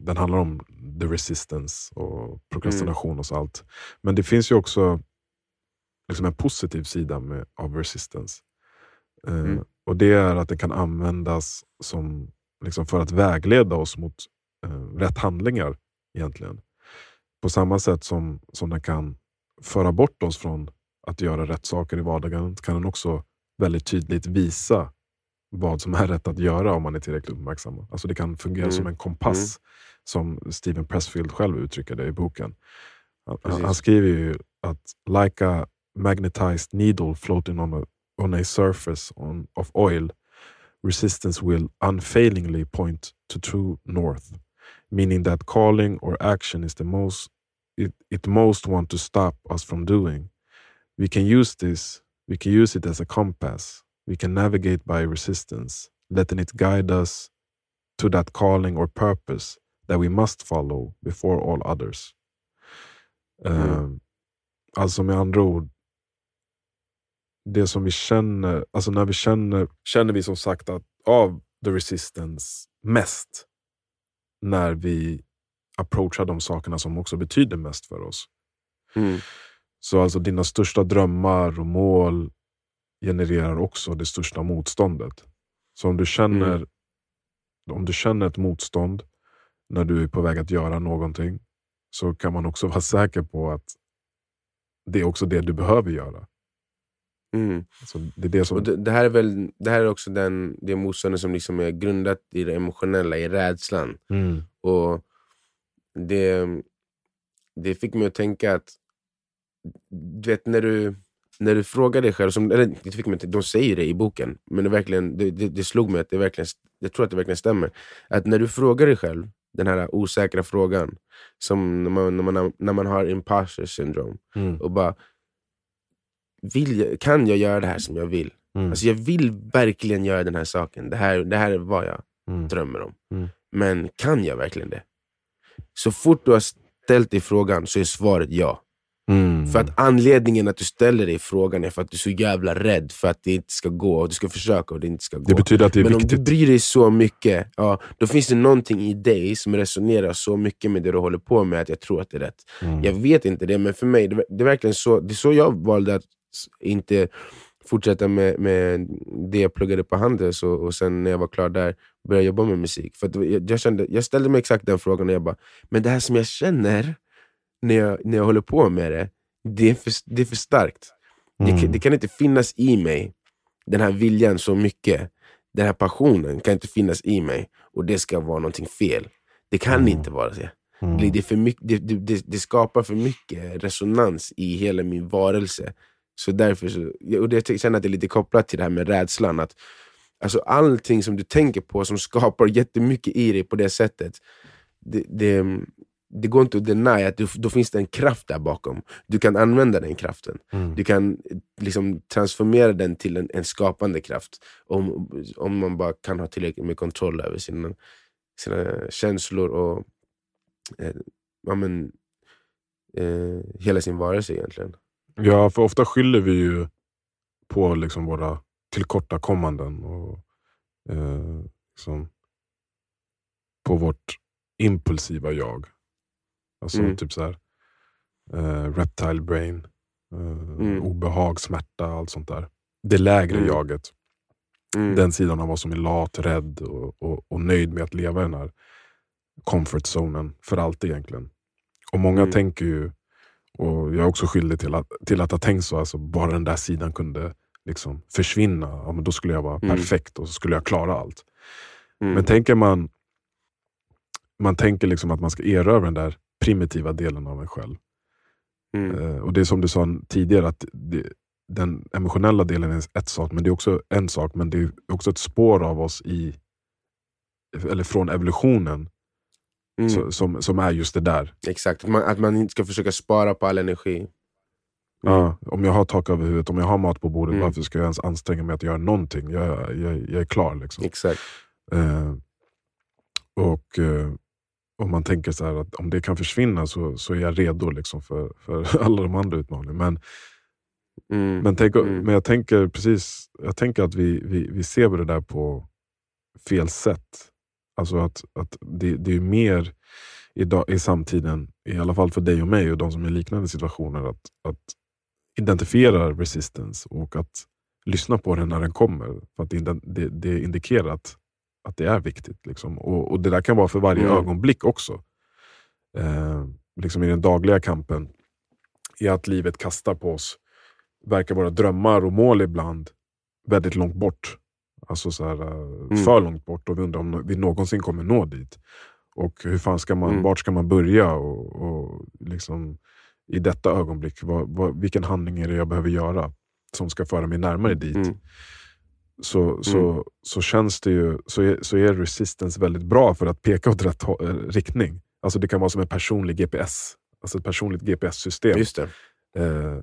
den handlar om the resistance och prokrastination Mm. och så allt. Men det finns ju också liksom en positiv sida med, av resistance. Eh, Mm. Och Det är att den kan användas som, liksom för att vägleda oss mot eh, rätt handlingar. egentligen. På samma sätt som, som den kan föra bort oss från att göra rätt saker i vardagen kan den också väldigt tydligt visa vad som är rätt att göra om man är tillräckligt uppmärksam. Alltså det kan fungera Mm. som en kompass, som Steven Pressfield själv uttrycker det i boken. Han, han skriver ju att like a magnetized needle floating on a, on a surface on, of oil, resistance will unfailingly point to true north, meaning that calling or action is the most it, it most want to stop us from doing. We can use this, we can use it as a compass. We can navigate by resistance, letting it guide us to that calling or purpose that we must follow before all others. Mm. Eh, alltså med andra ord, det som vi känner, alltså när vi känner, känner vi som sagt att av the resistance mest när vi approachar de sakerna som också betyder mest för oss. Mm. Så alltså dina största drömmar och mål genererar också det största motståndet. Så om du känner, Mm. om du känner ett motstånd när du är på väg att göra någonting, så kan man också vara säker på att det är också det du behöver göra. Mm. Så det är det som... Och det, det här är väl det här är också den, det motståndet som liksom är grundat i det emotionella, i rädslan. Mm. Och det, det fick mig att tänka att, du vet när du, när du frågar dig själv, som, eller det fick mig, de säger det i boken, men det, verkligen, det, det, det slog mig att det verkligen, jag tror att det verkligen stämmer. Att när du frågar dig själv den här osäkra frågan, som när man, när man, när man har imposter syndrome, Mm. och bara, vill jag, kan jag göra det här som jag vill? Mm. Alltså jag vill verkligen göra den här saken, det här, det här är vad jag Mm. drömmer om. Mm. Men kan jag verkligen det? Så fort du har ställt dig frågan så är svaret ja. Mm. För att anledningen att du ställer dig frågan är för att du är så jävla rädd för att det inte ska gå, och du ska försöka och det inte ska gå. Det betyder att det är Men om viktigt. du bryr dig så mycket, ja, då finns det någonting i dig som resonerar så mycket med det du håller på med att jag tror att det är rätt. Mm. Jag vet inte det, men för mig, det, det är verkligen så, det är så jag valde att inte fortsätta med, med det jag pluggade på Handels och, och sen när jag var klar där började jag jobba med musik. För jag, jag, kände, jag ställde mig exakt den frågan och jag bara, men det här som jag känner när jag, när jag håller på med det, det är för, det är för starkt. Det, Mm. kan- det kan inte finnas i mig, den här viljan så mycket. Den här passionen kan inte finnas i mig och det ska vara någonting fel. Det kan Mm. inte vara det. Mm. Det, det, är för mycket, det, det, det, det skapar för mycket resonans i hela min varelse. Så därför så, och det, jag känner att det är lite kopplat till det här med rädslan. Att, alltså allting som du tänker på som skapar jättemycket i dig på det sättet, det, det, det går inte att deny att du, då finns det en kraft där bakom. Du kan använda den kraften. Mm. Du kan liksom transformera den till en, en skapande kraft. Om, om man bara kan ha tillräckligt med kontroll över sina, sina känslor och eh, ja, men, eh, hela sin varelse egentligen. Ja, för ofta skyller vi ju på liksom våra tillkortakommanden och eh, liksom på vårt impulsiva jag. Alltså Mm. typ så här, eh, reptile brain, eh, Mm. obehag, smärta, allt sånt där. Det lägre Mm. jaget. Mm. Den sidan av oss som är lat, rädd och, och, och nöjd med att leva i den här comfort zonen för alltid egentligen. Och många Mm. tänker ju, och jag är också skyldig till att, till att ha tänkt så, alltså bara den där sidan kunde liksom försvinna, ja, men då skulle jag vara Mm. perfekt och så skulle jag klara allt. Men tänker man, man tänker liksom att man ska erövra den där primitiva delen av en själv. Mm. Eh, och det är som du sa tidigare, att det, den emotionella delen är ett sak, men det är också en sak, men det är också ett spår av oss i eller från evolutionen Mm. så, som, som är just det där. Exakt, att man, att man inte ska försöka spara på all energi. Ja, om jag har tak över huvudet, om jag har mat på bordet, Mm. varför ska jag ens anstränga mig att göra någonting? Jag, jag, jag är klar. Liksom. Exakt. Eh, och eh, om man tänker så här att om det kan försvinna så, så är jag redo liksom för, för alla de andra utmaningarna. Men, Mm. men, tänk, Mm. men jag tänker precis jag tänker att vi, vi, vi ser det där på fel sätt. Alltså att, att det, det är mer idag, i samtiden, i alla fall för dig och mig och de som är i liknande situationer, att, att identifiera resistance och att lyssna på den när den kommer. För att det, det, det indikerar att, att det är viktigt. Liksom. Och, och Det där kan vara för varje Mm. ögonblick också. Eh, liksom I den dagliga kampen, i att livet kastar på oss, verkar våra drömmar och mål ibland väldigt långt bort. Alltså så här, eh, Mm. för långt bort och vi undrar om vi någonsin kommer nå dit. Och hur fan ska man, Mm. vart ska man börja? Och, och liksom, I detta ögonblick, vad, vad, vilken handling är det jag behöver göra som ska föra mig närmare dit? Mm. Så, så, så känns det ju, så är, så är resistance väldigt bra för att peka åt rätt eh, riktning. Alltså det kan vara som en personlig GPS, alltså ett personligt GPS-system. Just. Eh,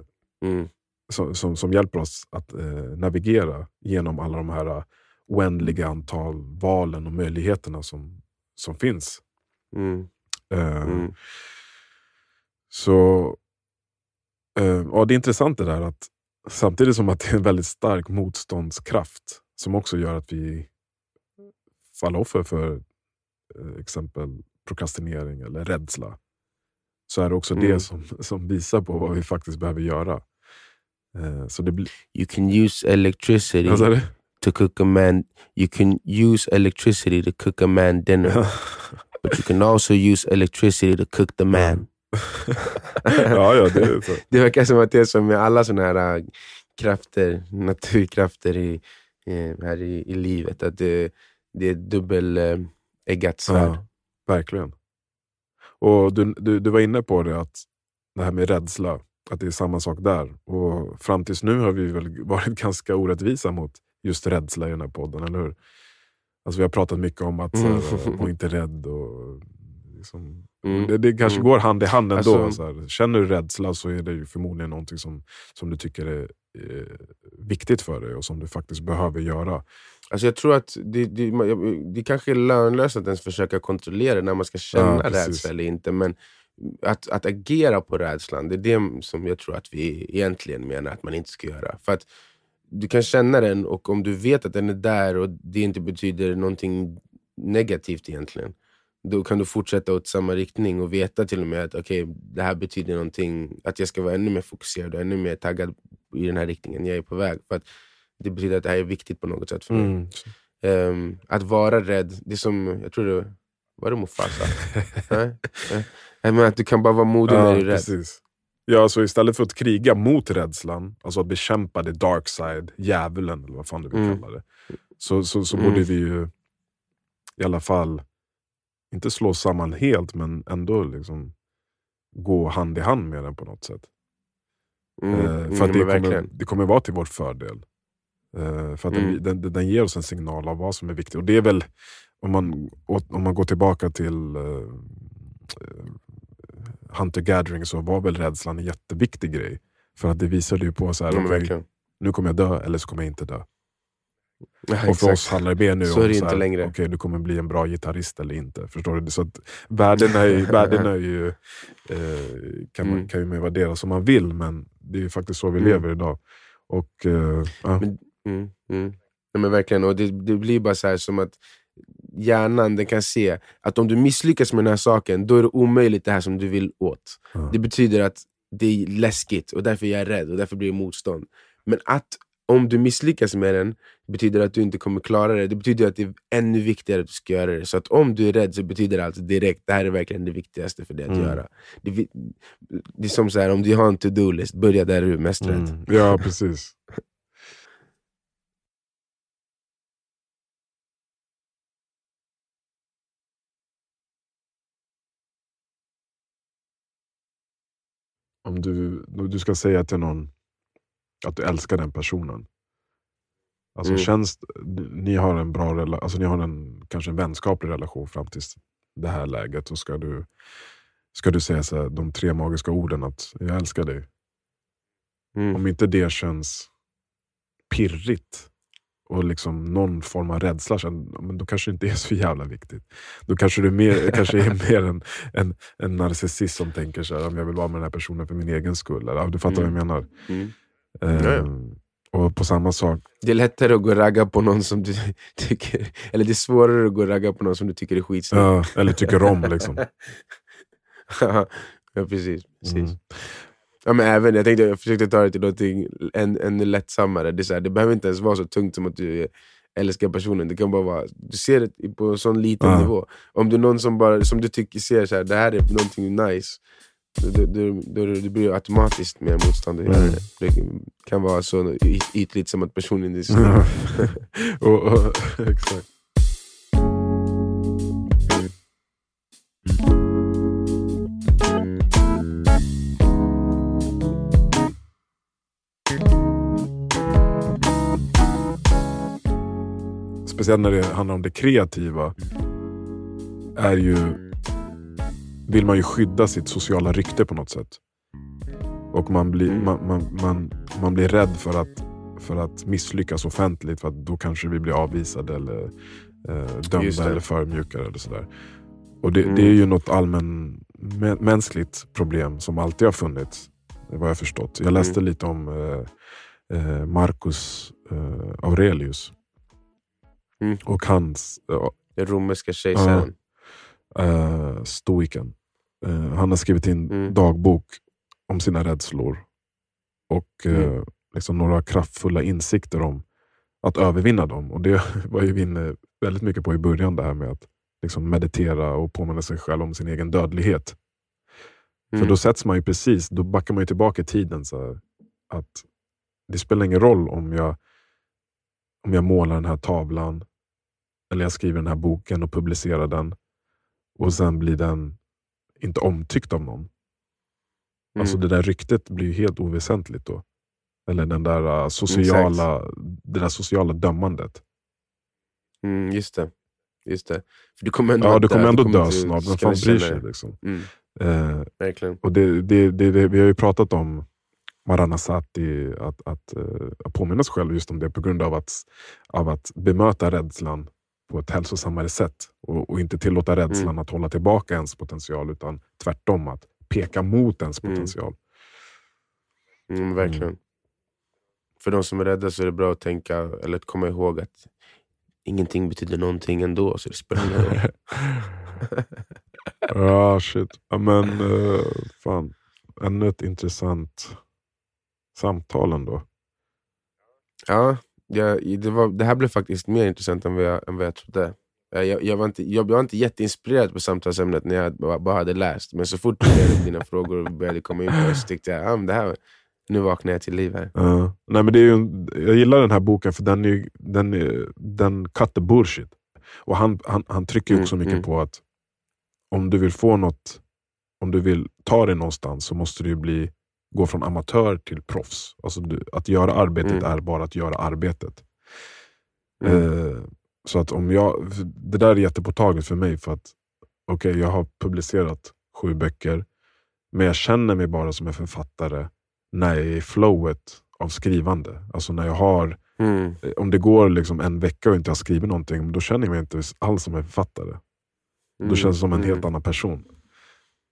Mm. som, som, som hjälper oss att eh, navigera genom alla de här oändliga antal valen och möjligheterna som, som finns. Mm. Eh, Mm. Så eh, ja, Det är intressant det där att samtidigt som att det är en väldigt stark motståndskraft som också gör att vi faller offer för eh, exempel prokrastinering eller rädsla. Så är det också Mm. det som, som visar på vad vi faktiskt behöver göra. Eh, så det blir... You can use electricity to cook a man. You can use electricity to cook a man dinner, but you can also use electricity to cook the man. Ja, ja, det är så. Det verkar som att det är som med alla såna här äh, krafter, naturkrafter i, här i, i livet. Att det, det är ett dubbeleggat svärd. Ja, verkligen. Och du, du, du var inne på det, att det här med rädsla, att det är samma sak där. Och fram tills nu har vi väl varit ganska orättvisa mot just rädsla i den här podden, eller hur? Alltså vi har pratat mycket om att så Mm. var inte rädd. Och, liksom, Mm. det, det kanske Mm. går hand i hand ändå. Alltså- så här. Känner du rädsla så är det ju förmodligen någonting som, som du tycker är eh, viktigt för dig och som du faktiskt behöver göra. Alltså jag tror att det, det, det kanske är lönlöst att ens försöka kontrollera när man ska känna Ja, rädsla eller inte. Men att, att agera på rädslan, det är det som jag tror att vi egentligen menar att man inte ska göra. För att du kan känna den och om du vet att den är där och det inte betyder någonting negativt egentligen. Då kan du fortsätta åt samma riktning och veta till och med att okay, det här betyder någonting, att jag ska vara ännu mer fokuserad och ännu mer taggad i den här riktningen jag är på väg. För att det betyder att det här är viktigt på något sätt för mig. Mm. Ehm, att vara rädd, det är som, jag tror det var det Mufasa? Nej? Men att du kan bara vara modig när du är rädd. precis. Ja, så istället för att kriga mot rädslan, alltså att bekämpa the dark side, djävulen eller vad fan du vill Mm. kalla det. Så, så, så Mm. borde vi ju i alla fall, inte slå samman helt, men ändå liksom gå hand i hand med den på något sätt. Mm, Eh, mm, för att det kommer, verkligen. det kommer vara till vår fördel. Eh, för att Mm. den, den, den ger oss en signal av vad som är viktigt. Och det är väl, om man, om man går tillbaka till uh, Hunter Gathering så var väl rädslan en jätteviktig grej. För att det visade ju på så här, okej, verkligen. nu kommer jag dö eller så kommer jag inte dö. Ja, Och för exakt. oss handlar det nu Så är om det så inte här, längre. okej, du kommer bli en bra gitarrist eller inte. Förstår du? Så att värdena är, värdena är ju, eh, kan, man, Mm. kan ju man värdera som man vill, men det är ju faktiskt så vi Mm. lever idag. Och, eh, ja. Men- Mm, mm. Ja, men verkligen, och det, det blir bara så här som att hjärnan den kan se att om du misslyckas med den här saken, då är det omöjligt det här som du vill åt. Det betyder att det är läskigt och därför är jag rädd och därför blir det motstånd. Men att om du misslyckas med den, betyder att du inte kommer klara det. Det betyder att det är ännu viktigare att du ska göra det. Så att om du är rädd så betyder det alltså direkt, det här är verkligen det viktigaste för dig att Mm. göra. Det, det är som så här, om du har en to-do-list, börja där du är mest rädd. Mm. Ja, precis. om du, du ska säga till någon att du älskar den personen. Alltså Mm. känns, ni har en bra alltså ni har en, kanske en vänskaplig relation fram till det här läget. Och ska du, ska du säga så här, de tre magiska orden att jag älskar dig. Mm. Om inte det känns pirrigt och liksom någon form av rädsla, men då kanske det inte är så jävla viktigt. Då kanske du mer, kanske är mer en, en, en narcissist som tänker så här, jag vill vara med den här personen för min egen skull. Eller, du fattar Mm. vad jag menar. Mm. Ja. Och på samma sak, Det är lättare att gå och ragga på någon som du tycker... Eller det är svårare att gå och ragga på någon som du tycker är skitsnygg. ja, eller tycker om. Liksom. ja, precis. precis. Mm. Ja, men även, jag, tänkte, jag försökte ta det till något än, ännu lättsammare. Det, är så här, det behöver inte ens vara så tungt som att du älskar personen. Det kan bara vara, du ser det på en sån liten Ja. nivå. Om du är någon som, bara, som du tycker ser så här, det här är någonting nice, då, då, då blir du automatiskt mer motstånd att göra Mm. det. Kan vara så ytligt som att personen är. Ja. och, och, exakt. Speciellt när det handlar om det kreativa är ju, vill man ju skydda sitt sociala rykte på något sätt. Och man blir, Mm. man, man, man, man blir rädd för att, för att misslyckas offentligt för att då kanske vi blir avvisade eller eh, dömda eller förmjukade. Eller sådär. Och det, Mm. det är ju något allmän mä- mänskligt problem som alltid har funnits. Vad jag förstått. Jag läste Mm. lite om eh, eh, Marcus eh, Aurelius. Mm. Och hans, eh, Den romerska kejsaren. eh, stoiken. Eh, han har skrivit in Mm. dagbok om sina rädslor. Och eh, Mm. liksom några kraftfulla insikter om att övervinna dem. Och Det var ju vi inne väldigt mycket på i början, det här med att liksom meditera och påminna sig själv om sin egen dödlighet. Mm. För då sätts man ju precis, då backar man ju tillbaka i tiden. Så här, att Det spelar ingen roll om jag, om jag målar den här tavlan eller jag skriver den här boken och publicerar den och sen blir den inte omtyckt av någon. Mm. Alltså det där ryktet blir ju helt oväsentligt då. Eller den där uh, sociala, det där sociala dömandet. Mm, just det. Just det. För du kommer ändå Ja, du kommer ändå kommer dö snart, kunna fan bryr sig? Liksom. Mm, Eh, och det, det, det, det, vi har ju pratat om Maranasati, att, att, eh, att påminna sig själv just om det på grund av att, av att bemöta rädslan på ett hälsosammare sätt. Och, och inte tillåta rädslan Mm. att hålla tillbaka ens potential, utan tvärtom att peka mot ens Mm. potential. Mm, verkligen. För de som är rädda så är det bra att tänka, eller att komma ihåg att ingenting betyder någonting ändå, så det spelar ingen roll. Ja, shit. Men uh, fan. Ännu ett intressant samtal ändå. Ja, jag, det, var, det här blev faktiskt mer intressant än vad jag, än vad jag trodde. Jag, jag, jag, var inte, jag var inte jätteinspirerad på samtalsämnet när jag bara, bara hade läst, men så fort du började dina frågor och började komma in på det så tyckte jag, ah, det här, nu vaknar jag till liv här. Ja. nej, men det är ju, jag gillar den här boken för den, är, den, är, den cut the bullshit. Och han, han, han trycker ju Mm, också mycket mm. på att om du vill få något, om du vill ta dig någonstans så måste du bli, gå från amatör till proffs. Alltså du, att göra arbetet Mm. är bara att göra arbetet. Mm. Eh, så att om jag, det där är jättepåtagligt för mig för att okej, jag har publicerat sju böcker, men jag känner mig bara som en författare när jag är i flowet av skrivande. Alltså när jag har, Mm. eh, om det går liksom en vecka och inte har skrivit någonting, då känner jag mig inte alls som en författare. Då känns det som en Mm. helt annan person.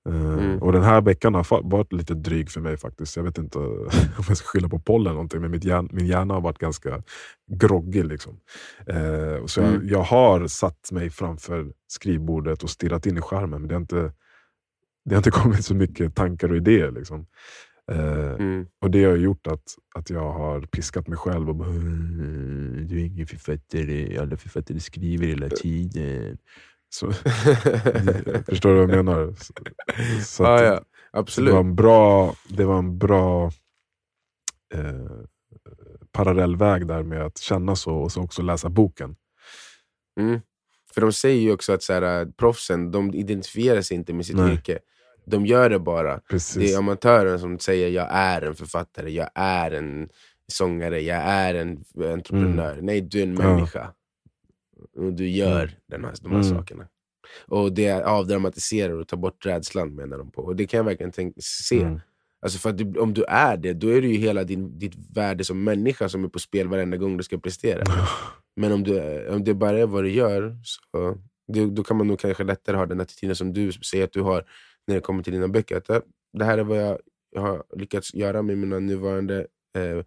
Eh, Mm. Och den här veckan har varit lite dryg för mig faktiskt. Jag vet inte om jag ska skylla på pollen eller någonting, men hjärn, min hjärna har varit ganska groggig. Liksom. Eh, så jag, Mm. jag har satt mig framför skrivbordet och stirrat in i skärmen, men det har inte, det har inte kommit så mycket tankar och idéer. Liksom. Eh, Mm. och det har gjort att, att jag har piskat mig själv och bara, "Mm, du är ingen författare, alla författare skriver hela tiden. Så, förstår du vad jag menar? Så, så att- ja, så det absolut. var en bra, det var en bra eh, parallellväg där med att känna så och så också läsa boken. Mm. För de säger ju också att så här, proffsen de identifierar sig inte med sitt Nej. yrke. De gör det bara. Precis. Det är amatören som säger jag är en författare, jag är en sångare, jag är en entreprenör. Nej, du är en Mm. Ja. Du gör den här, de här Mm. sakerna. Och det avdramatiserar och tar bort rädslan menar de på. Och det kan jag verkligen tänk, se. Mm. Alltså för du, om du är det, då är det ju hela din, ditt värde som människa som är på spel varenda gång du ska prestera. Men om, du, om det bara är vad du gör, så det, då kan man nog kanske lättare ha den attityden som du säger att du har när det kommer till dina böcker. Att det, här är vad jag, jag har lyckats göra med mina nuvarande eh,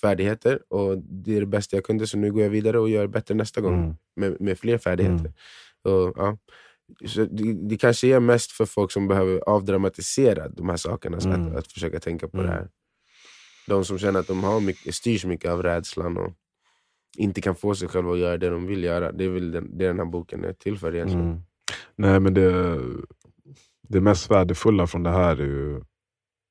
färdigheter och det är det bästa jag kunde, så nu går jag vidare och gör bättre nästa gång Mm. med, med fler färdigheter. Mm. Och, ja. så det, det kanske är mest för folk som behöver avdramatisera de här sakerna, så Mm. att, att försöka tänka på Mm. det här. De som känner att de har mycket, styrs mycket av rädslan och inte kan få sig själva att göra det de vill göra. Det är väl den, det den här boken är till för egentligen. Mm. Nej men det, det mest värdefulla från det här är ju,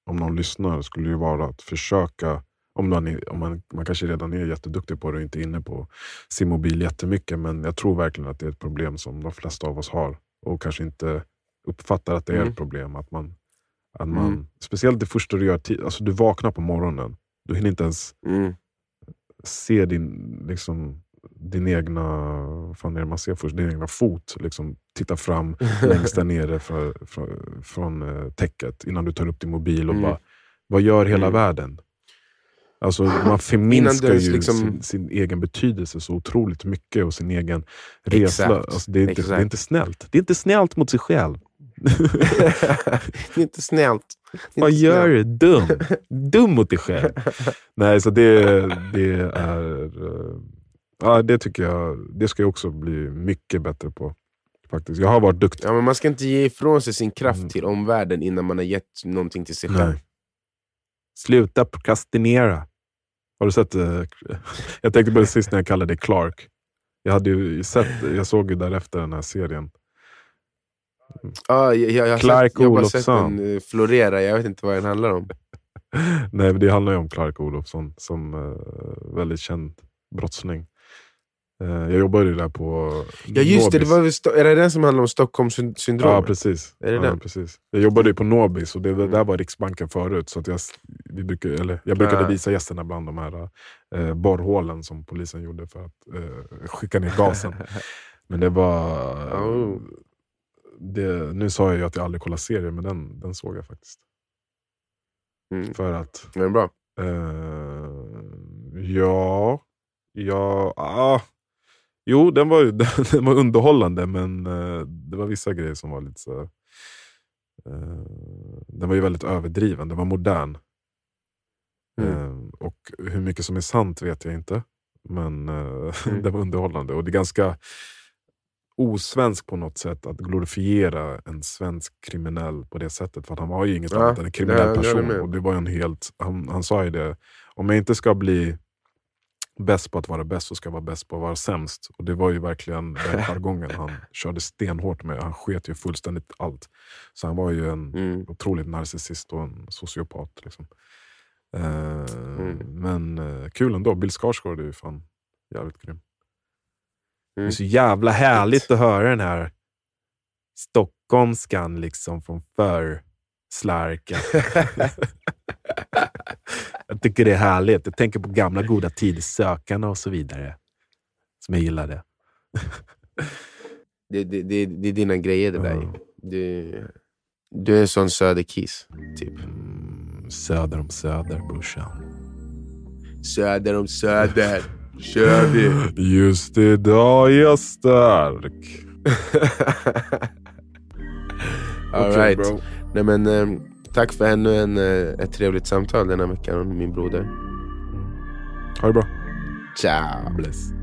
om någon lyssnar, skulle ju vara att försöka, om man, är, om man, man kanske redan är jätteduktig på det och inte är inne på sin mobil jättemycket, men jag tror verkligen att det är ett problem som de flesta av oss har och kanske inte uppfattar att det är Mm. ett problem. Att man, att man, Mm. Speciellt det första du gör, alltså du vaknar på morgonen, du hinner inte ens Mm. se din, liksom, din egna, fan är man ser först, din egna fot. Liksom, titta fram längst där nere för, för, från eh, täcket innan du tar upp din mobil och Mm. bara, vad gör hela Mm. världen? Alltså, man förminskar ju liksom- sin, sin egen betydelse så otroligt mycket och sin egen resa. Alltså, det, är inte, det är inte snällt. Det är inte snällt mot sig själv. det är inte snällt. Är Vad inte gör snällt. du? Dum. Dum mot dig själv. Nej, så det, det är... eh, Ja, det tycker jag det ska jag också bli mycket bättre på. Faktiskt. Jag har varit duktig. Ja, men man ska inte ge ifrån sig sin kraft Mm. till omvärlden innan man har gett någonting till sig själv. Nej. Sluta prokrastinera. Har du sett... eh, jag tänkte på det sist när jag kallade det Clark. Jag, hade ju sett, jag såg ju därefter den här serien. Ja, jag, jag, jag, Clark sett, jag har bara sett Olofsson. den eh, florera, jag vet inte vad den handlar om. Nej, men det handlar ju om Clark Olofsson som uh, väldigt känd brottsling. Eh, jag jobbade ju där på Ja just det, det var, är det den som handlar om Stockholmssyndromet? Ja, precis. Är det ja, den? precis. Jag jobbade ju på Nobis och det Mm. där var Riksbanken förut. Så att jag, vi brukar, eller jag brukade visa gästerna bland de här eh, borrhålen som polisen gjorde för att eh, skicka ner gasen. Men det var... Oh. Det, nu sa jag ju att jag aldrig kollar serier, men den, den såg jag faktiskt. Mm. För att... Den är bra. Eh, ja... Ja... Ah, jo, den var, den var underhållande, men eh, det var vissa grejer som var lite så... Eh, den var ju väldigt överdriven, den var modern. Mm. Eh, och hur mycket som är sant vet jag inte. Men Mm. det var underhållande. Och det är ganska osvensk på något sätt att glorifiera en svensk kriminell på det sättet. För han var ju inget Ja, annat än en kriminell det- håller person. med. Och det var en helt, han, han sa ju det, om jag inte ska bli bäst på att vara bäst så ska vara bäst på att vara sämst. Och det var ju verkligen den jargongen han körde stenhårt med. Han sket ju fullständigt allt. Så han var ju en Mm. otroligt narcissist och en sociopat. Liksom. Eh, Mm. Men eh, kul ändå. Bill Skarsgård är ju fan jävligt grym. Det är Mm. så jävla härligt att höra den här stockholmskan liksom från förr. Slarken. jag tycker det är härligt. Jag tänker på gamla goda tider, Sökarna och så vidare. Som jag gillade. Det, det, det, det är dina grejer det där. Ja. Du, du är en sån söderkiss, typ. Mm, söder om söder, brorsan. Söder om söder, kör vi! Just idag är jag stark. All Okej, right. bro. Nej, men, eh, tack för ännu en, eh, ett trevligt samtal den här veckan, min broder. Ha det bra. Ciao! Bless.